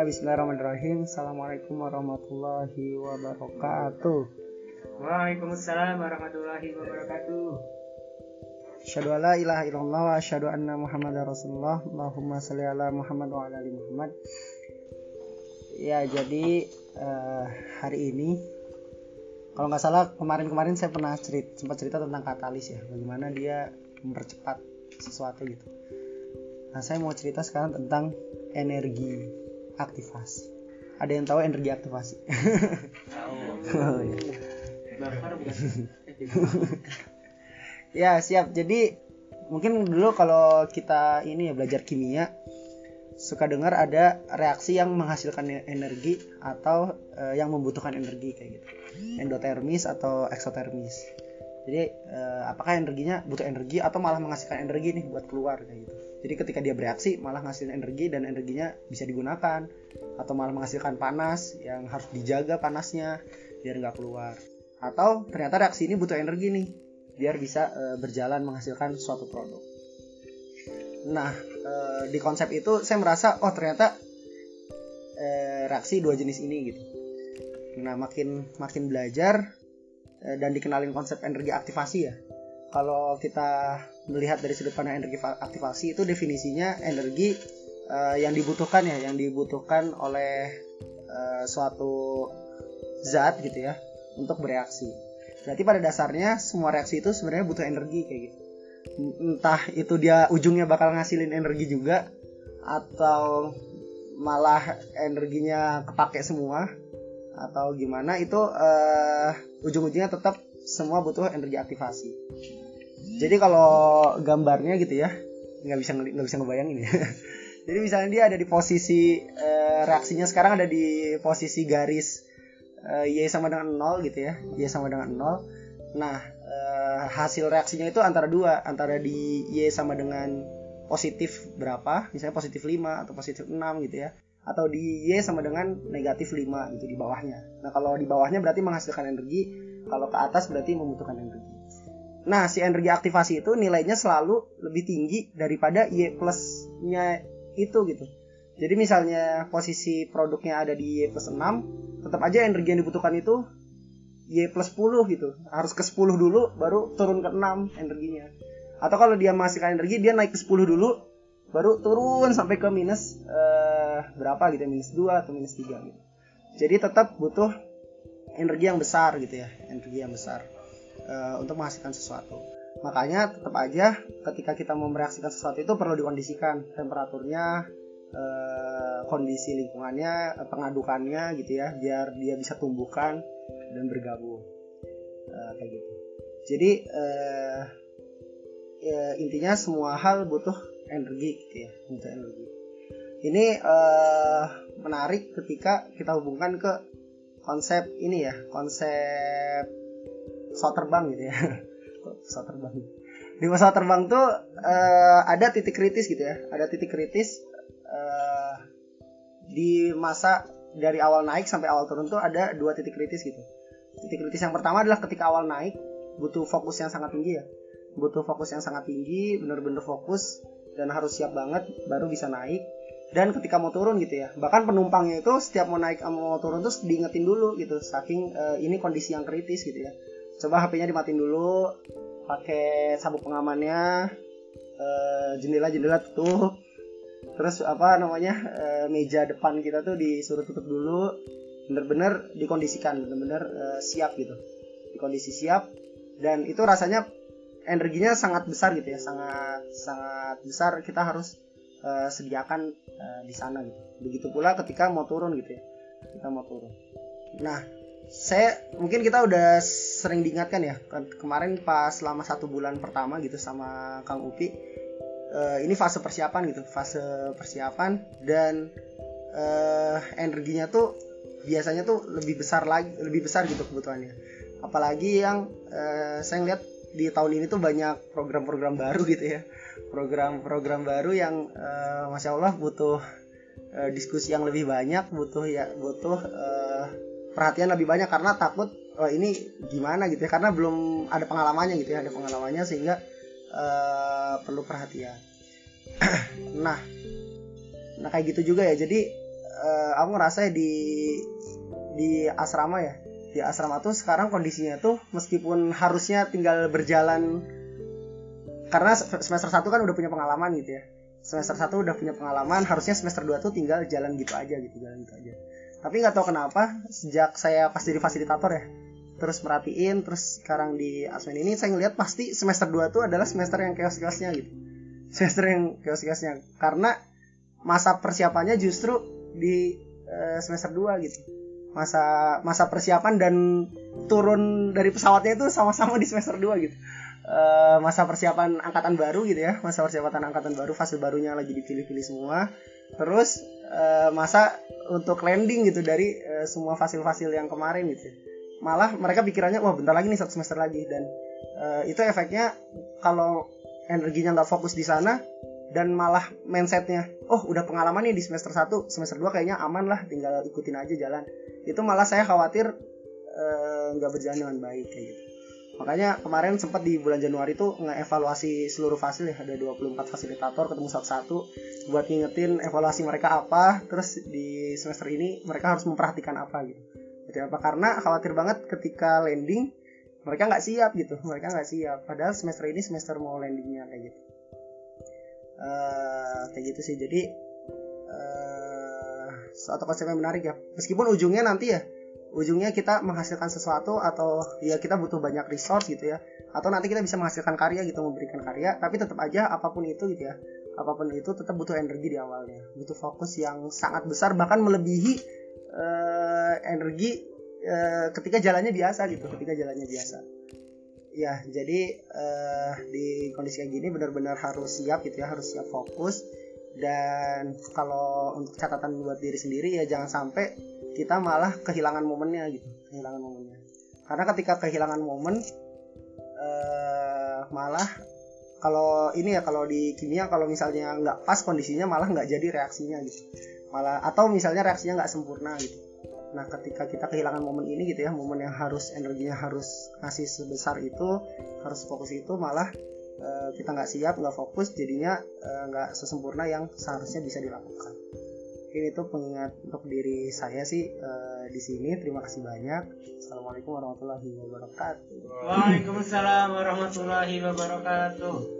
Ya, bismillahirrahmanirrahim. Assalamualaikum warahmatullahi wabarakatuh. Waalaikumsalam warahmatullahi wabarakatuh. Asyhadu alla ilaha illallah wa asyhadu anna Muhammadar Rasulullah. Allahumma shalli ala Muhammad wa ala ali Muhammad. Ya, jadi eh, hari ini kalau nggak salah kemarin-kemarin saya pernah cerita sempat cerita tentang katalis ya, bagaimana dia mempercepat sesuatu gitu. Nah, saya mau cerita sekarang tentang energi aktivasi. Ada yang tahu energi aktivasi? Bukan? Ya siap. Jadi mungkin dulu kalau kita ini ya belajar kimia suka dengar ada reaksi yang menghasilkan energi atau eh, yang membutuhkan energi kayak gitu. Endotermis atau eksotermis. Jadi eh, apakah energinya butuh energi atau malah menghasilkan energi nih buat keluar kayak gitu. Jadi ketika dia bereaksi malah menghasilkan energi dan energinya bisa digunakan atau malah menghasilkan panas yang harus dijaga panasnya biar nggak keluar. Atau ternyata reaksi ini butuh energi nih biar bisa eh, berjalan menghasilkan suatu produk. Nah, eh, di konsep itu saya merasa oh ternyata eh, reaksi dua jenis ini gitu. Nah, makin makin belajar dan dikenalin konsep energi aktivasi ya. Kalau kita melihat dari sudut pandang energi aktivasi itu definisinya energi eh, yang dibutuhkan ya, yang dibutuhkan oleh eh, suatu zat gitu ya untuk bereaksi. Berarti pada dasarnya semua reaksi itu sebenarnya butuh energi kayak gitu. Entah itu dia ujungnya bakal ngasilin energi juga atau malah energinya kepake semua atau gimana itu eh, ujung-ujungnya tetap semua butuh energi aktivasi. Jadi kalau gambarnya gitu ya nggak bisa nggak bisa ngebayangin ya. Jadi misalnya dia ada di posisi eh, reaksinya sekarang ada di posisi garis eh, Y sama dengan 0 gitu ya Y sama dengan 0 nah eh, hasil reaksinya itu antara dua antara di Y sama dengan positif berapa misalnya positif 5 atau positif 6 gitu ya atau di Y sama dengan negatif 5 gitu di bawahnya. Nah kalau di bawahnya berarti menghasilkan energi kalau ke atas berarti membutuhkan energi. Nah si energi aktivasi itu nilainya selalu lebih tinggi daripada Y plusnya itu gitu. Jadi misalnya posisi produknya ada di Y plus 6 tetap aja energi yang dibutuhkan itu Y plus 10 gitu. Harus ke 10 dulu baru turun ke 6 energinya. Atau kalau dia menghasilkan energi dia naik ke 10 dulu baru turun sampai ke minus eh, berapa gitu ya minus 2 atau minus 3 gitu. Jadi tetap butuh energi yang besar gitu ya energi yang besar eh, untuk menghasilkan sesuatu. Makanya tetap aja ketika kita mau mereaksikan sesuatu itu perlu dikondisikan temperaturnya eh, kondisi lingkungannya, pengadukannya gitu ya, biar dia bisa tumbuhkan dan bergabung. Eh, kayak gitu. Jadi eh, ya, intinya semua hal butuh energi gitu ya, butuh energi. Ini eh, menarik ketika kita hubungkan ke konsep ini ya, konsep pesawat terbang gitu ya, pesawat terbang. Di pesawat terbang tuh eh, ada titik kritis gitu ya, ada titik kritis eh, di masa dari awal naik sampai awal turun tuh ada dua titik kritis gitu. Titik kritis yang pertama adalah ketika awal naik butuh fokus yang sangat tinggi ya. Butuh fokus yang sangat tinggi, bener-bener fokus dan harus siap banget baru bisa naik. Dan ketika mau turun gitu ya, bahkan penumpangnya itu setiap mau naik mau turun tuh diingetin dulu gitu, saking eh, ini kondisi yang kritis gitu ya. Coba HP-nya dimatiin dulu, pakai sabuk pengamannya, eh, jendela-jendela tutup, terus apa namanya eh, meja depan kita tuh disuruh tutup dulu bener-bener dikondisikan bener-bener eh, siap gitu dikondisi siap dan itu rasanya energinya sangat besar gitu ya sangat sangat besar. Kita harus eh, sediakan eh, di sana gitu. Begitu pula ketika mau turun gitu ya kita mau turun. Nah saya mungkin kita udah sering diingatkan ya Kan kemarin pas selama satu bulan pertama gitu sama Kang Upi eh, ini fase persiapan gitu fase persiapan dan eh, energinya tuh biasanya tuh lebih besar lagi lebih besar gitu kebutuhannya. Apalagi yang eh, saya lihat di tahun ini tuh banyak program-program baru gitu ya. Program-program baru yang eh, masya Allah butuh eh, diskusi yang lebih banyak butuh ya butuh eh, perhatian lebih banyak karena takut oh ini gimana gitu ya. Karena belum ada pengalamannya gitu ya ada pengalamannya sehingga eh, perlu perhatian. Nah nah kayak gitu juga ya. Jadi eh, aku ngerasa di di asrama ya di asrama tuh sekarang kondisinya tuh meskipun harusnya tinggal berjalan karena se- semester 1 kan udah punya pengalaman gitu ya. Semester 1 udah punya pengalaman harusnya semester 2 tuh tinggal jalan gitu aja gitu jalan gitu aja. Tapi nggak tahu kenapa sejak saya pas jadi fasilitator ya terus merhatiin terus sekarang di asmen ini saya ngeliat pasti semester 2 tuh adalah semester yang chaos-chaosnya gitu. Semester yang chaos-chaosnya karena masa persiapannya justru di eh, semester 2 gitu masa masa persiapan dan turun dari pesawatnya itu sama-sama di semester 2 gitu. Eh, masa persiapan angkatan baru gitu ya masa persiapan angkatan baru fase barunya lagi dipilih-pilih semua. Terus eh, masa untuk landing gitu dari eh, semua fasil-fasil yang kemarin gitu. Malah mereka pikirannya wah bentar lagi nih satu semester lagi. Dan eh, itu efeknya kalau energinya nggak fokus di sana dan malah mindsetnya oh udah pengalaman nih di semester 1 semester 2 kayaknya aman lah tinggal ikutin aja jalan. Itu malah saya khawatir eh, nggak berjalan dengan baik kayak gitu. Makanya kemarin sempat di bulan Januari tuh ngeevaluasi seluruh fasil ya ada 24 fasilitator ketemu satu-satu buat ngingetin evaluasi mereka apa terus di semester ini mereka harus memperhatikan apa gitu. Jadi apa? Karena khawatir banget ketika landing mereka nggak siap gitu. Mereka nggak siap. Padahal semester ini semester mau landingnya kayak gitu Eh, kayak gitu sih. Jadi eh suatu konsep yang menarik ya. Meskipun ujungnya nanti ya ujungnya kita menghasilkan sesuatu atau ya kita butuh banyak resource gitu ya. Atau nanti kita bisa menghasilkan karya gitu memberikan karya. Tapi tetap aja apa pun itu gitu ya apa pun itu tetap butuh energi di awalnya. Butuh fokus yang sangat besar bahkan melebihi eh, energi eh, ketika jalannya biasa gitu ketika jalannya biasa ya jadi eh, di kondisi kayak gini benar-benar harus siap gitu ya harus siap fokus. Dan kalau untuk catatan buat diri sendiri ya jangan sampai kita malah kehilangan momennya gitu kehilangan momennya. Karena ketika kehilangan momen eh, malah kalau ini ya kalau di kimia kalau misalnya nggak pas kondisinya malah nggak jadi reaksinya gitu. Malah atau misalnya reaksinya nggak sempurna gitu nah ketika kita kehilangan momen ini gitu ya momen yang harus energinya harus ngasih sebesar itu harus fokus itu malah eh, kita nggak siap nggak fokus jadinya eh, nggak sesempurna yang seharusnya bisa dilakukan. Mungkin itu pengingat untuk diri saya sih eh, di sini. Terima kasih banyak. Assalamualaikum warahmatullahi wabarakatuh. Waalaikumsalam warahmatullahi wabarakatuh.